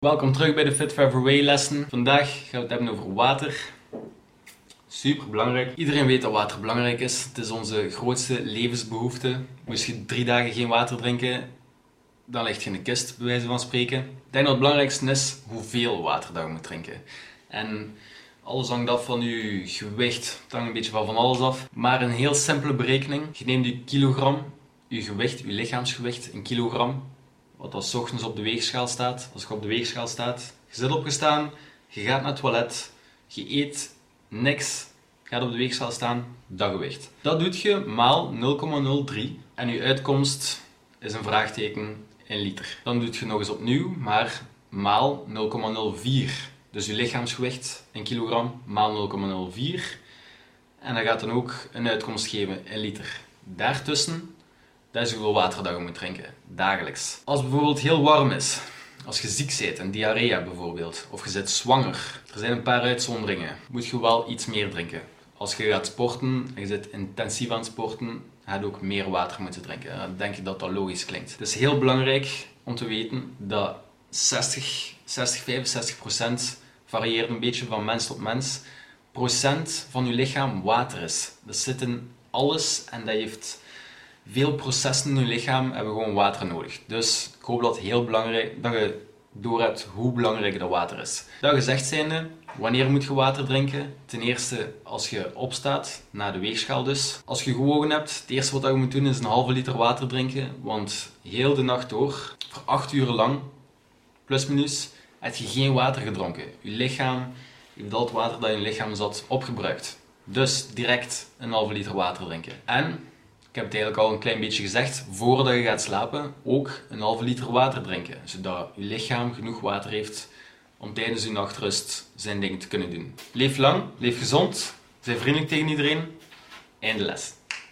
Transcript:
Welkom terug bij de Fit Forever Way lessen. Vandaag gaan we het hebben over water. Super belangrijk. Iedereen weet dat water belangrijk is. Het is onze grootste levensbehoefte. Moest je drie dagen geen water drinken, dan ligt je in de kist, bij wijze van spreken. Ik denk dat het belangrijkste is hoeveel water dat je moet drinken. En alles hangt af van je gewicht. Het hangt een beetje van van alles af. Maar een heel simpele berekening. Je neemt je kilogram, je gewicht, je lichaamsgewicht in kilogram wat als ochtends op de weegschaal staat. Als je op de weegschaal staat, je zit opgestaan, je gaat naar het toilet, je eet niks, gaat op de weegschaal staan, dat gewicht. Dat doet je maal 0,03 en je uitkomst is een vraagteken in liter. Dan doet je nog eens opnieuw, maar maal 0,04. Dus je lichaamsgewicht in kilogram maal 0,04. En dat gaat dan ook een uitkomst geven in liter. Daartussen dat is hoeveel water dat je moet drinken, dagelijks. Als bijvoorbeeld heel warm is, als je ziek bent, een diarree bijvoorbeeld, of je zit zwanger, er zijn een paar uitzonderingen, moet je wel iets meer drinken. Als je gaat sporten en je zit intensief aan het sporten, je ook meer water moeten drinken. Dan denk je dat dat logisch klinkt. Het is heel belangrijk om te weten dat 60, 60 65 procent varieert een beetje van mens tot mens. Procent van je lichaam water is. Dat zit in alles en dat heeft veel processen in je lichaam hebben gewoon water nodig. Dus ik hoop dat heel belangrijk dat je doorhebt hoe belangrijk dat water is. Dat gezegd zijnde, wanneer moet je water drinken? Ten eerste als je opstaat, na de weegschaal dus. Als je gewogen hebt, het eerste wat je moet doen is een halve liter water drinken. Want heel de nacht door, voor 8 uur lang, plus minus, heb je geen water gedronken. Je lichaam heeft al het water dat in je lichaam zat opgebruikt. Dus direct een halve liter water drinken. En ik heb het eigenlijk al een klein beetje gezegd, voordat je gaat slapen, ook een halve liter water drinken. Zodat je lichaam genoeg water heeft om tijdens je nachtrust zijn ding te kunnen doen. Leef lang, leef gezond, zijn vriendelijk tegen iedereen. Einde les.